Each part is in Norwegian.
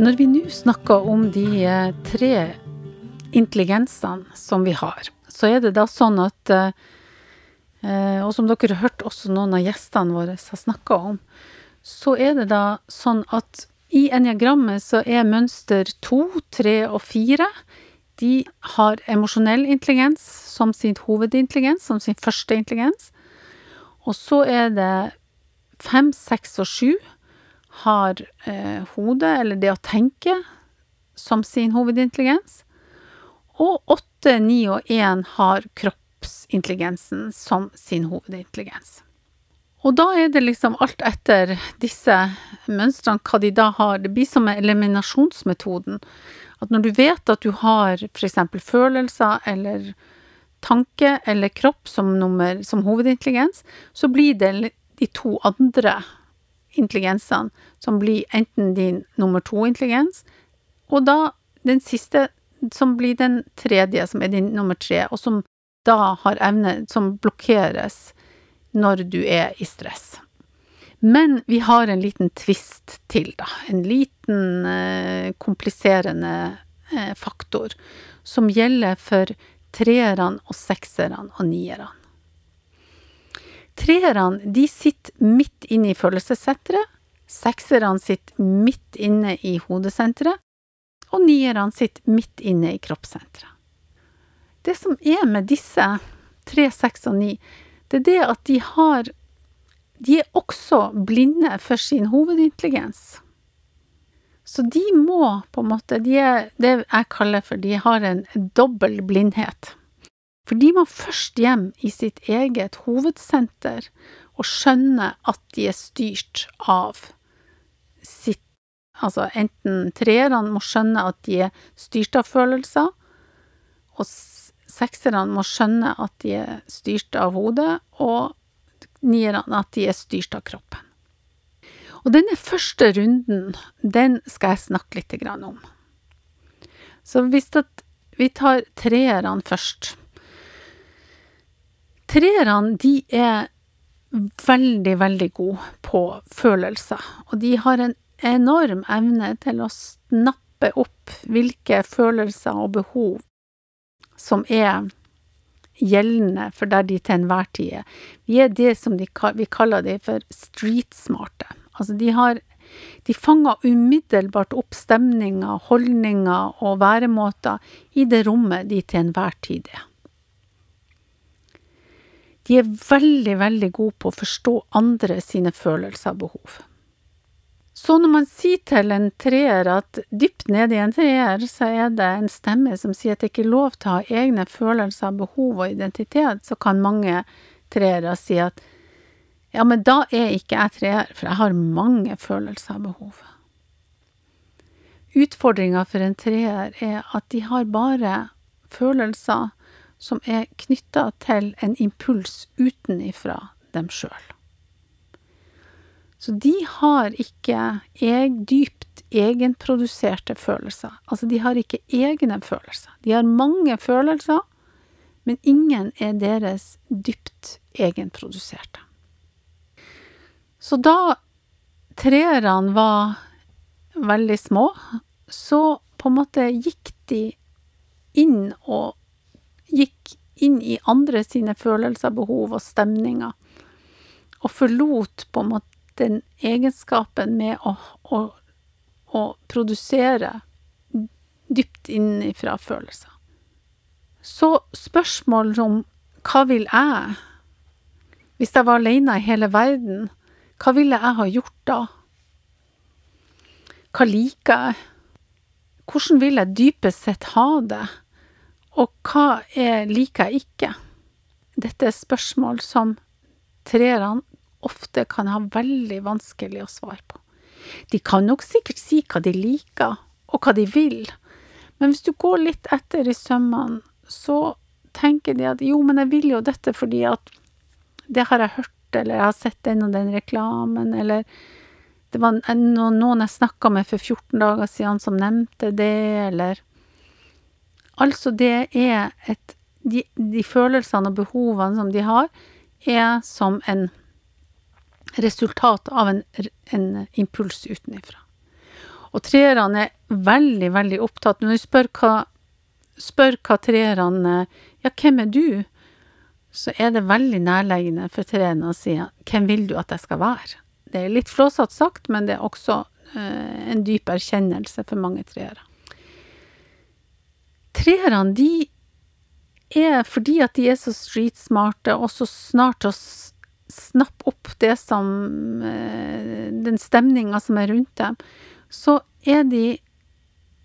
Når vi nå snakker om de eh, tre intelligensene som vi har, så er det da sånn at eh, Og som dere har hørt også noen av gjestene våre har snakka om, så er det da sånn at i eniagrammet så er mønster to, tre og fire de har emosjonell intelligens som sin hovedintelligens, som sin første intelligens. Og så er det fem, seks og sju har eh, hodet, eller det å tenke, som sin hovedintelligens. Og åtte, ni og én har kroppsintelligensen som sin hovedintelligens. Og da er det liksom alt etter disse mønstrene hva de da har. Det blir som med eliminasjonsmetoden. At når du vet at du har f.eks. følelser eller tanke eller kropp som, nummer, som hovedintelligens, så blir det de to andre intelligensene som blir enten din nummer to-intelligens, og da den siste som blir den tredje, som er din nummer tre, og som da har evne som blokkeres når du er i stress. Men vi har en liten tvist til, da. En liten eh, kompliserende eh, faktor som gjelder for treerne og sekserne og nierne. Treerne de sitter midt inne i følelsessenteret. Sekserne sitter midt inne i hodesenteret. Og nierne sitter midt inne i kroppssenteret. Det som er med disse tre, seks og ni, det er det at de har De er også blinde for sin hovedintelligens. Så de må på en måte De er det jeg kaller for de har en dobbel blindhet. For de må først hjem i sitt eget hovedsenter og skjønne at de er styrt av sitt Altså enten treerne må skjønne at de er styrt av følelser, og sekserne må skjønne at de er styrt av hodet, og nierne at de er styrt av kroppen. Og denne første runden, den skal jeg snakke litt om. Så hvis vi tar treerne først, Treerne, de er veldig, veldig gode på følelser, og de har en enorm evne til å snappe opp hvilke følelser og behov som er gjeldende for der de til enhver tid er. Vi er det som de, vi kaller de for streetsmarte. Altså, de har de fanger umiddelbart opp stemninger, holdninger og væremåter i det rommet de til enhver tid er. De er veldig, veldig gode på å forstå andre sine følelser og behov. Så når man sier til en treer at dypt nede i en treer, så er det en stemme som sier at det ikke er lov til å ha egne følelser, behov og identitet, så kan mange treere si at ja, men da er ikke jeg treer, for jeg har mange følelser og behov. Utfordringa for en treer er at de har bare følelser som er knytta til en impuls utenifra dem sjøl. Så de har ikke eg, dypt egenproduserte følelser. Altså, de har ikke egne følelser. De har mange følelser, men ingen er deres dypt egenproduserte. Så da treerne var veldig små, så på en måte gikk de inn og gikk inn i andre sine følelser, behov og stemninger, og forlot på en måte den egenskapen med å, å, å produsere dypt innifra følelser. Så spørsmål om hva vil jeg, hvis jeg var alene i hele verden, hva ville jeg ha gjort da? Hva liker jeg? Hvordan vil jeg dypest sett ha det? Og hva er liker jeg ikke? Dette er spørsmål som treerne ofte kan ha veldig vanskelig å svare på. De kan nok sikkert si hva de liker, og hva de vil, men hvis du går litt etter i sømmene, så tenker de at jo, men jeg vil jo dette fordi at det har jeg hørt, eller jeg har sett den og den reklamen, eller det var noen jeg snakka med for 14 dager siden som nevnte det, eller Altså, det er et de, de følelsene og behovene som de har, er som en resultat av en, en impuls utenifra. Og treerne er veldig, veldig opptatt Når du spør hva, spør hva treerne Ja, hvem er du? Så er det veldig nærleggende for treerne å si hvem vil du at jeg skal være? Det er litt flåsete sagt, men det er også eh, en dyp erkjennelse for mange treere. Treerne, de er fordi at de er så streetsmarte og så snart å snappe opp det som eh, Den stemninga som er rundt dem, så er de,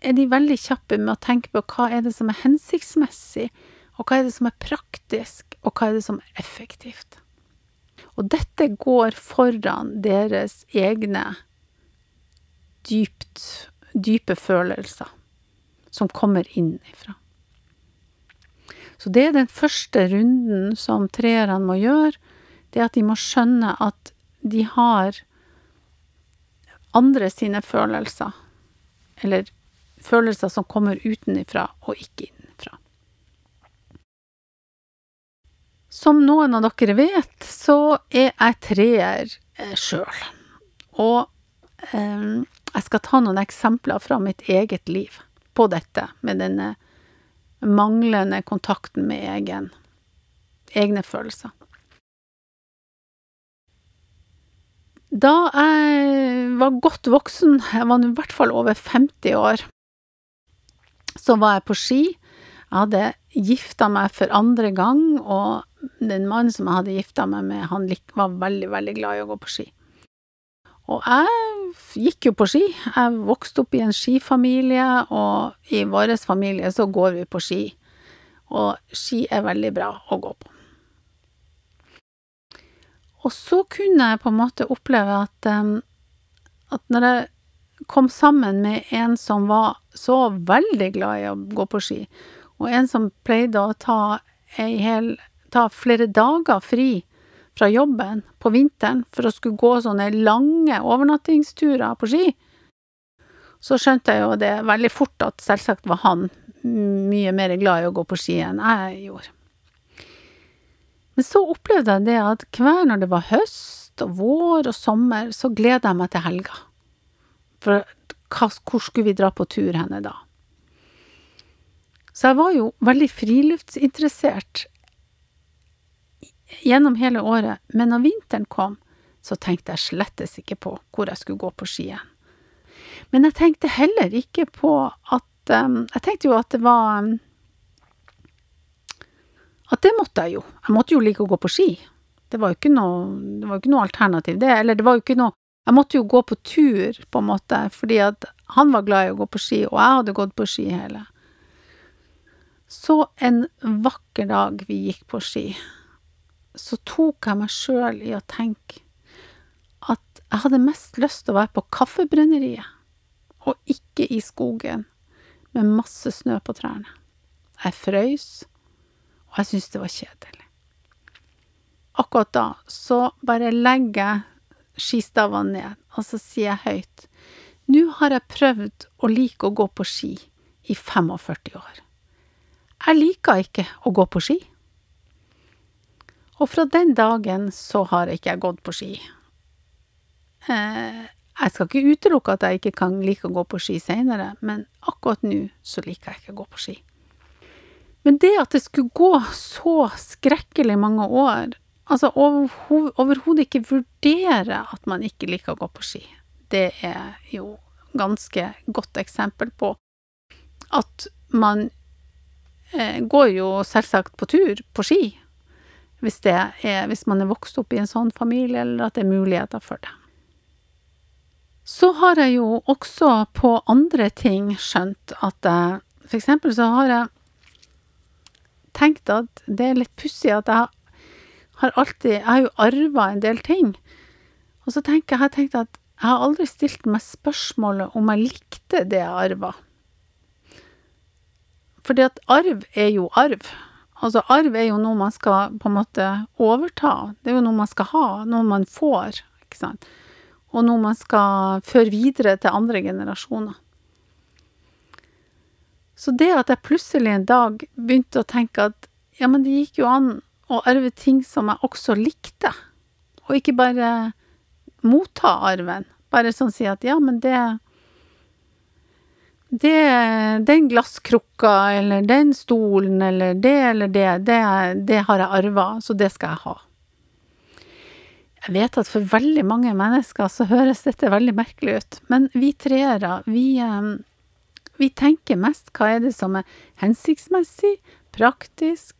er de veldig kjappe med å tenke på hva er det som er hensiktsmessig, og hva er det som er praktisk, og hva er det som er effektivt. Og dette går foran deres egne dypt, dype følelser som kommer innifra. Så det er den første runden som treerne må gjøre, det at de må skjønne at de har andre sine følelser, eller følelser som kommer utenifra og ikke innenfra. Som noen av dere vet, så er jeg treer eh, sjøl. Og eh, jeg skal ta noen eksempler fra mitt eget liv på dette, med denne manglende kontakten med egen, egne følelser. Da jeg var godt voksen, jeg var i hvert fall over 50 år, så var jeg på ski. Jeg hadde gifta meg for andre gang, og den mannen som jeg hadde gifta meg med, han var veldig, veldig glad i å gå på ski. Og jeg gikk jo på ski. Jeg vokste opp i en skifamilie, og i vår familie så går vi på ski. Og ski er veldig bra å gå på. Og så kunne jeg på en måte oppleve at, um, at når jeg kom sammen med en som var så veldig glad i å gå på ski, og en som pleide å ta, hel, ta flere dager fri fra jobben på vinteren for å skulle gå sånne lange overnattingsturer på ski, så skjønte jeg jo det veldig fort at selvsagt var han mye mer glad i å gå på ski enn jeg gjorde. Men så opplevde jeg det at hver når det var høst og vår og sommer, så gleda jeg meg til helga. For hvor skulle vi dra på tur henne da? Så jeg var jo veldig friluftsinteressert gjennom hele året, men når vinteren kom, så tenkte jeg slettes ikke på hvor jeg skulle gå på ski igjen. Men jeg tenkte heller ikke på at um, Jeg tenkte jo at det var um, At det måtte jeg jo. Jeg måtte jo like å gå på ski. Det var jo ikke noe, det var ikke noe alternativ, det. Eller det var jo ikke noe Jeg måtte jo gå på tur, på en måte, fordi at han var glad i å gå på ski, og jeg hadde gått på ski hele. Så en vakker dag vi gikk på ski så tok jeg meg sjøl i å tenke at jeg hadde mest lyst til å være på Kaffebrenneriet, og ikke i skogen med masse snø på trærne. Jeg frøys, og jeg syntes det var kjedelig. Akkurat da så bare legger jeg skistavene ned, og så sier jeg høyt, nå har jeg prøvd å like å gå på ski i 45 år. Jeg liker ikke å gå på ski. Og fra den dagen så har ikke jeg gått på ski. Eh, jeg skal ikke utelukke at jeg ikke kan like å gå på ski seinere, men akkurat nå så liker jeg ikke å gå på ski. Men det at det skulle gå så skrekkelig mange år, altså overhodet ikke vurdere at man ikke liker å gå på ski, det er jo ganske godt eksempel på at man eh, går jo selvsagt på tur på ski, hvis, er, hvis man er vokst opp i en sånn familie, eller at det er muligheter for det. Så har jeg jo også på andre ting skjønt at jeg For eksempel så har jeg tenkt at det er litt pussig at jeg har alltid Jeg har jo arva en del ting. Og så tenker jeg, jeg har tenkt at jeg har aldri stilt meg spørsmålet om jeg likte det jeg arva. Fordi at arv er jo arv. Altså, arv er jo noe man skal på en måte overta. Det er jo noe man skal ha, noe man får, ikke sant. Og noe man skal føre videre til andre generasjoner. Så det at jeg plutselig en dag begynte å tenke at ja, men det gikk jo an å arve ting som jeg også likte, og ikke bare motta arven. Bare sånn si at ja, men det det, den glasskrukka eller den stolen eller det eller det, det, det har jeg arva, så det skal jeg ha. Jeg vet at for veldig mange mennesker så høres dette veldig merkelig ut, men vi treere, vi, eh, vi tenker mest hva er det som er hensiktsmessig, praktisk,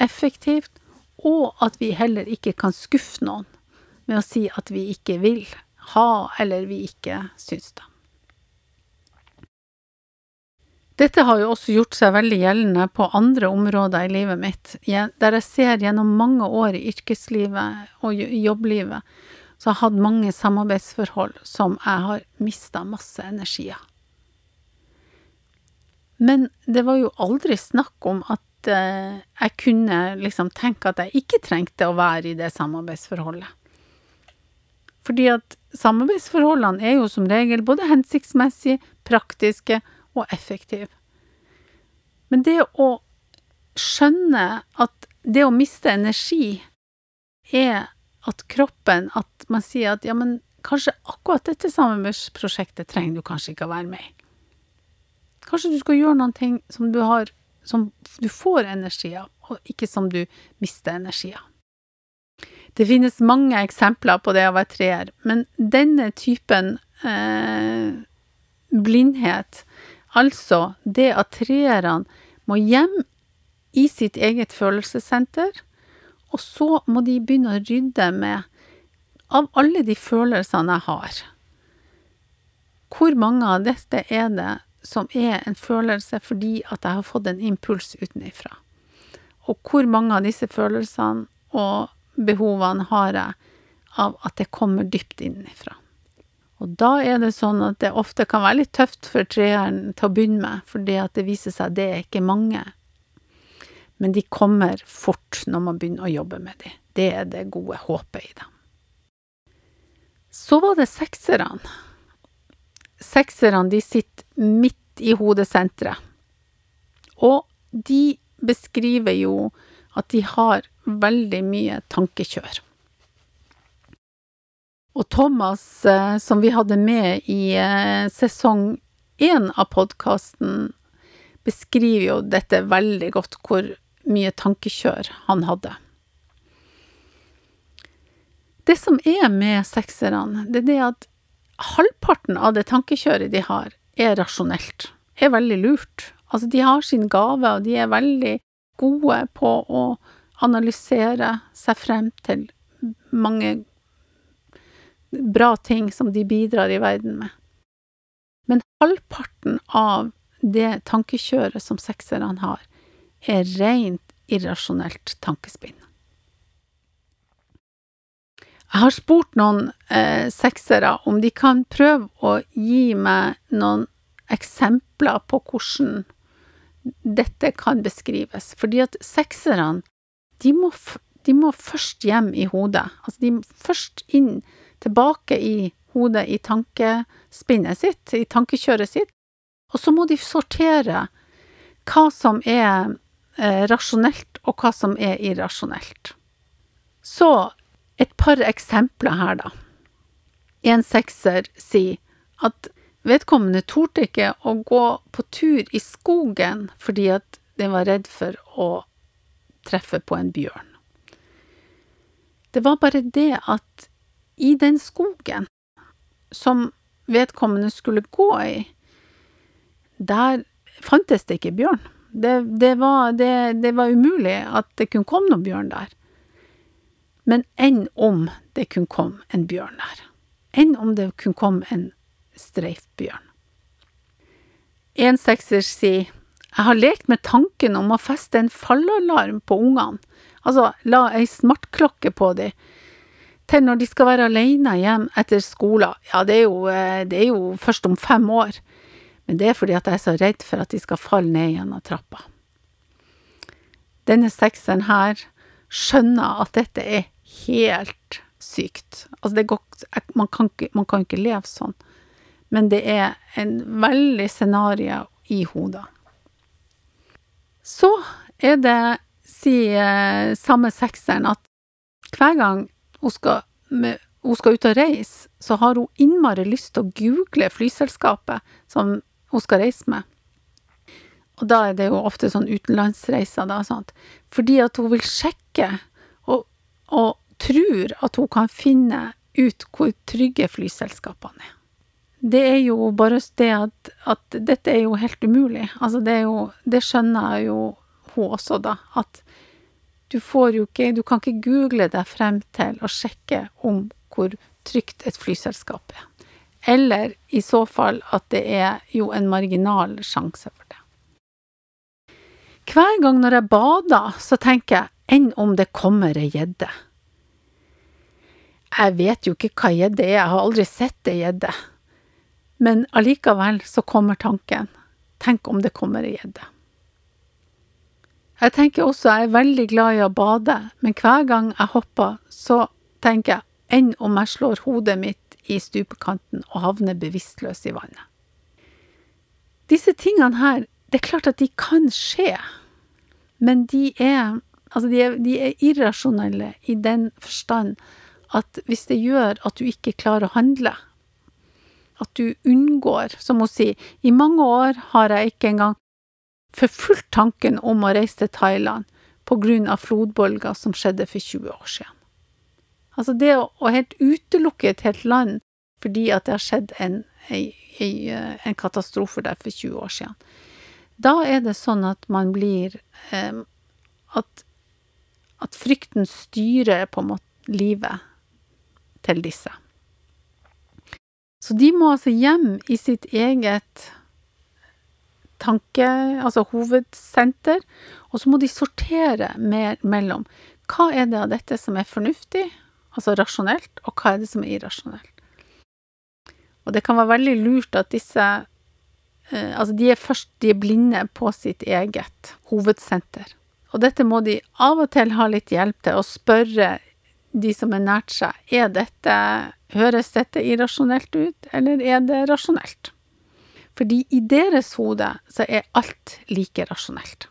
effektivt, og at vi heller ikke kan skuffe noen med å si at vi ikke vil ha, eller vi ikke syns det. Dette har jo også gjort seg veldig gjeldende på andre områder i livet mitt, der jeg ser gjennom mange år i yrkeslivet og jobblivet, så jeg har hatt mange samarbeidsforhold som jeg har mista masse energi av. Men det var jo aldri snakk om at eh, jeg kunne liksom tenke at jeg ikke trengte å være i det samarbeidsforholdet. Fordi at samarbeidsforholdene er jo som regel både hensiktsmessige, praktiske og effektive. Men det å skjønne at det å miste energi er at kroppen At man sier at ja, men kanskje akkurat dette samarbeidsprosjektet trenger du kanskje ikke å være med i. Kanskje du skal gjøre noen ting som du har Som du får energi av, og ikke som du mister energi av. Det finnes mange eksempler på det å være treer, men denne typen eh, blindhet, altså det at treerne må hjem i sitt eget følelsessenter, og så må de begynne å rydde med av alle de følelsene jeg har. Hvor mange av dette er det som er en følelse fordi at jeg har fått en impuls utenifra. Og hvor mange av disse følelsene og behovene har jeg av at det kommer dypt innenfra. Og da er det sånn at det ofte kan være litt tøft for treeren til å begynne med, fordi at det viser seg at det er ikke mange. Men de kommer fort når man begynner å jobbe med dem. Det er det gode håpet i dem. Så var det sekserne. Sekserne de sitter midt i hodesenteret. Og de beskriver jo at de har veldig mye tankekjør. Og Thomas, eh, som vi hadde med i eh, sesong én av podkasten, beskriver jo dette veldig godt, hvor mye tankekjør han hadde. Det som er med sekserne, det er det at halvparten av det tankekjøret de har, er rasjonelt, er veldig lurt. Altså, de har sin gave, og de er veldig gode på å analysere seg frem til mange bra ting som de bidrar i verden med. Men halvparten av det tankekjøret som sekserne har, er rent irrasjonelt tankespinn. Jeg har spurt noen eh, seksere om de kan prøve å gi meg noen eksempler på hvordan dette kan beskrives. Fordi at sekserne, de må, de må først hjem i hodet. Altså de må først inn, tilbake i hodet, i tankespinnet sitt, i tankekjøret sitt. Og så må de sortere hva som er eh, rasjonelt, og hva som er irrasjonelt. Så et par eksempler her, da. En sekser sier at vedkommende torde ikke å gå på tur i skogen fordi at den var redd for å treffe på en bjørn. Det var bare det at i den skogen som vedkommende skulle gå i, der fantes det ikke bjørn. Det, det, var, det, det var umulig at det kunne komme noen bjørn der. Men enn om det kunne komme en bjørn der? Enn om det kunne komme en streifbjørn? En sekser sier jeg har lekt med tanken om å feste en fallalarm på ungene, altså la ei smartklokke på dem, til når de skal være alene hjem etter skolen. Ja, det er, jo, eh, det er jo først om fem år, men det er fordi at jeg er så redd for at de skal falle ned gjennom trappa. denne sekseren her skjønner at dette er helt sykt. Altså, det går man kan, ikke, man kan ikke leve sånn. Men det er en veldig scenario i hodet. Så er det, sier samme sekseren, at hver gang hun skal, med, hun skal ut og reise, så har hun innmari lyst til å google flyselskapet som hun skal reise med. Og da er det jo ofte sånn utenlandsreiser, da, sant. Fordi at hun vil sjekke, og, og tror at hun kan finne ut hvor trygge flyselskapene er. Det er jo bare det at, at dette er jo helt umulig. Altså, det jo Det skjønner jo hun også, da. At du får jo ikke Du kan ikke google deg frem til å sjekke om hvor trygt et flyselskap er. Eller i så fall at det er jo en marginal sjanse for det. Hver gang når jeg bader, så tenker jeg enn om det kommer ei gjedde. Jeg vet jo ikke hva gjedde er, jeg har aldri sett ei gjedde. Men allikevel så kommer tanken, tenk om det kommer ei gjedde. Jeg tenker også jeg er veldig glad i å bade, men hver gang jeg hopper, så tenker jeg enn om jeg slår hodet mitt i stupekanten og havner bevisstløs i vannet. Disse tingene her, det er klart at de kan skje, men de er, altså de er, de er irrasjonelle i den forstand at hvis det gjør at du ikke klarer å handle, at du unngår, som hun sier, i mange år har jeg ikke engang forfulgt tanken om å reise til Thailand på grunn av flodbølger som skjedde for 20 år siden. Altså det å, å helt utelukke et helt land fordi at det har skjedd en, en, en katastrofe der for 20 år siden. Da er det sånn at man blir eh, at, at frykten styrer på en måte livet til disse. Så de må altså hjem i sitt eget tanke, altså hovedsenter, og så må de sortere mer mellom hva er det av dette som er fornuftig, altså rasjonelt, og hva er det som er irrasjonelt. Og det kan være veldig lurt at disse eh, Altså, de er først de er blinde på sitt eget hovedsenter. Og dette må de av og til ha litt hjelp til, å spørre de som er nært seg, er dette Høres dette irrasjonelt ut, eller er det rasjonelt? Fordi i deres hode så er alt like rasjonelt.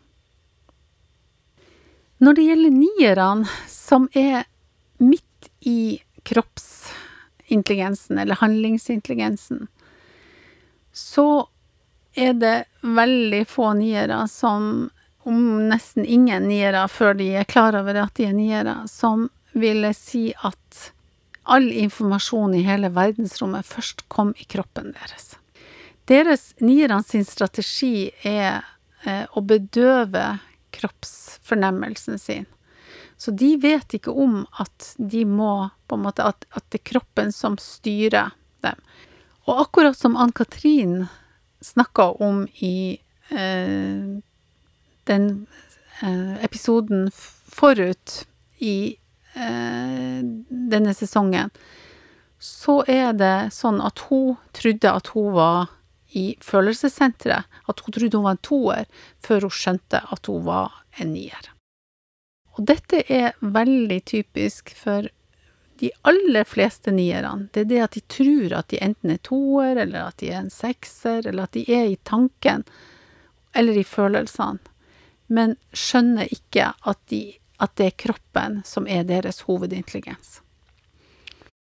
Når det gjelder nierne, som er midt i kroppsintelligensen, eller handlingsintelligensen, så er det veldig få niere som, om nesten ingen niere før de er klar over at de er niere, som vil jeg si at all informasjon i hele verdensrommet først kom i kroppen deres. Deres nierne sin strategi er eh, å bedøve kroppsfornemmelsen sin. Så de vet ikke om at de må på en måte At, at det er kroppen som styrer dem. Og akkurat som Ann-Katrin snakka om i eh, den eh, episoden forut i denne sesongen, så er det sånn at hun trodde at hun var i følelsessenteret, at hun trodde hun var en toer, før hun skjønte at hun var en nier. Og dette er veldig typisk for de aller fleste nierne. Det er det at de tror at de enten er toer, eller at de er en sekser, eller at de er i tanken, eller i følelsene, men skjønner ikke at de at det er kroppen som er deres hovedintelligens.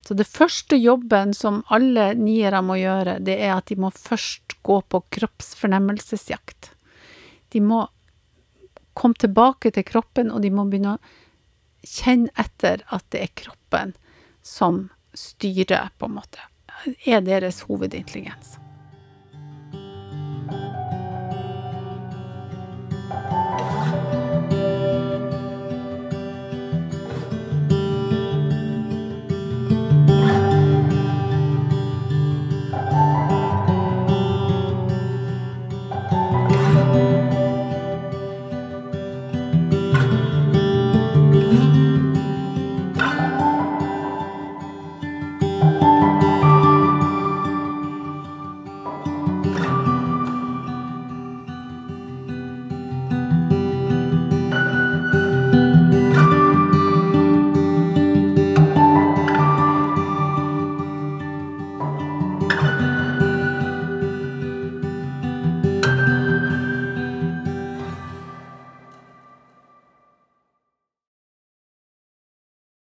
Så det første jobben som alle niere må gjøre, det er at de må først gå på kroppsfornemmelsesjakt. De må komme tilbake til kroppen, og de må begynne å kjenne etter at det er kroppen som styrer, på en måte. Er deres hovedintelligens.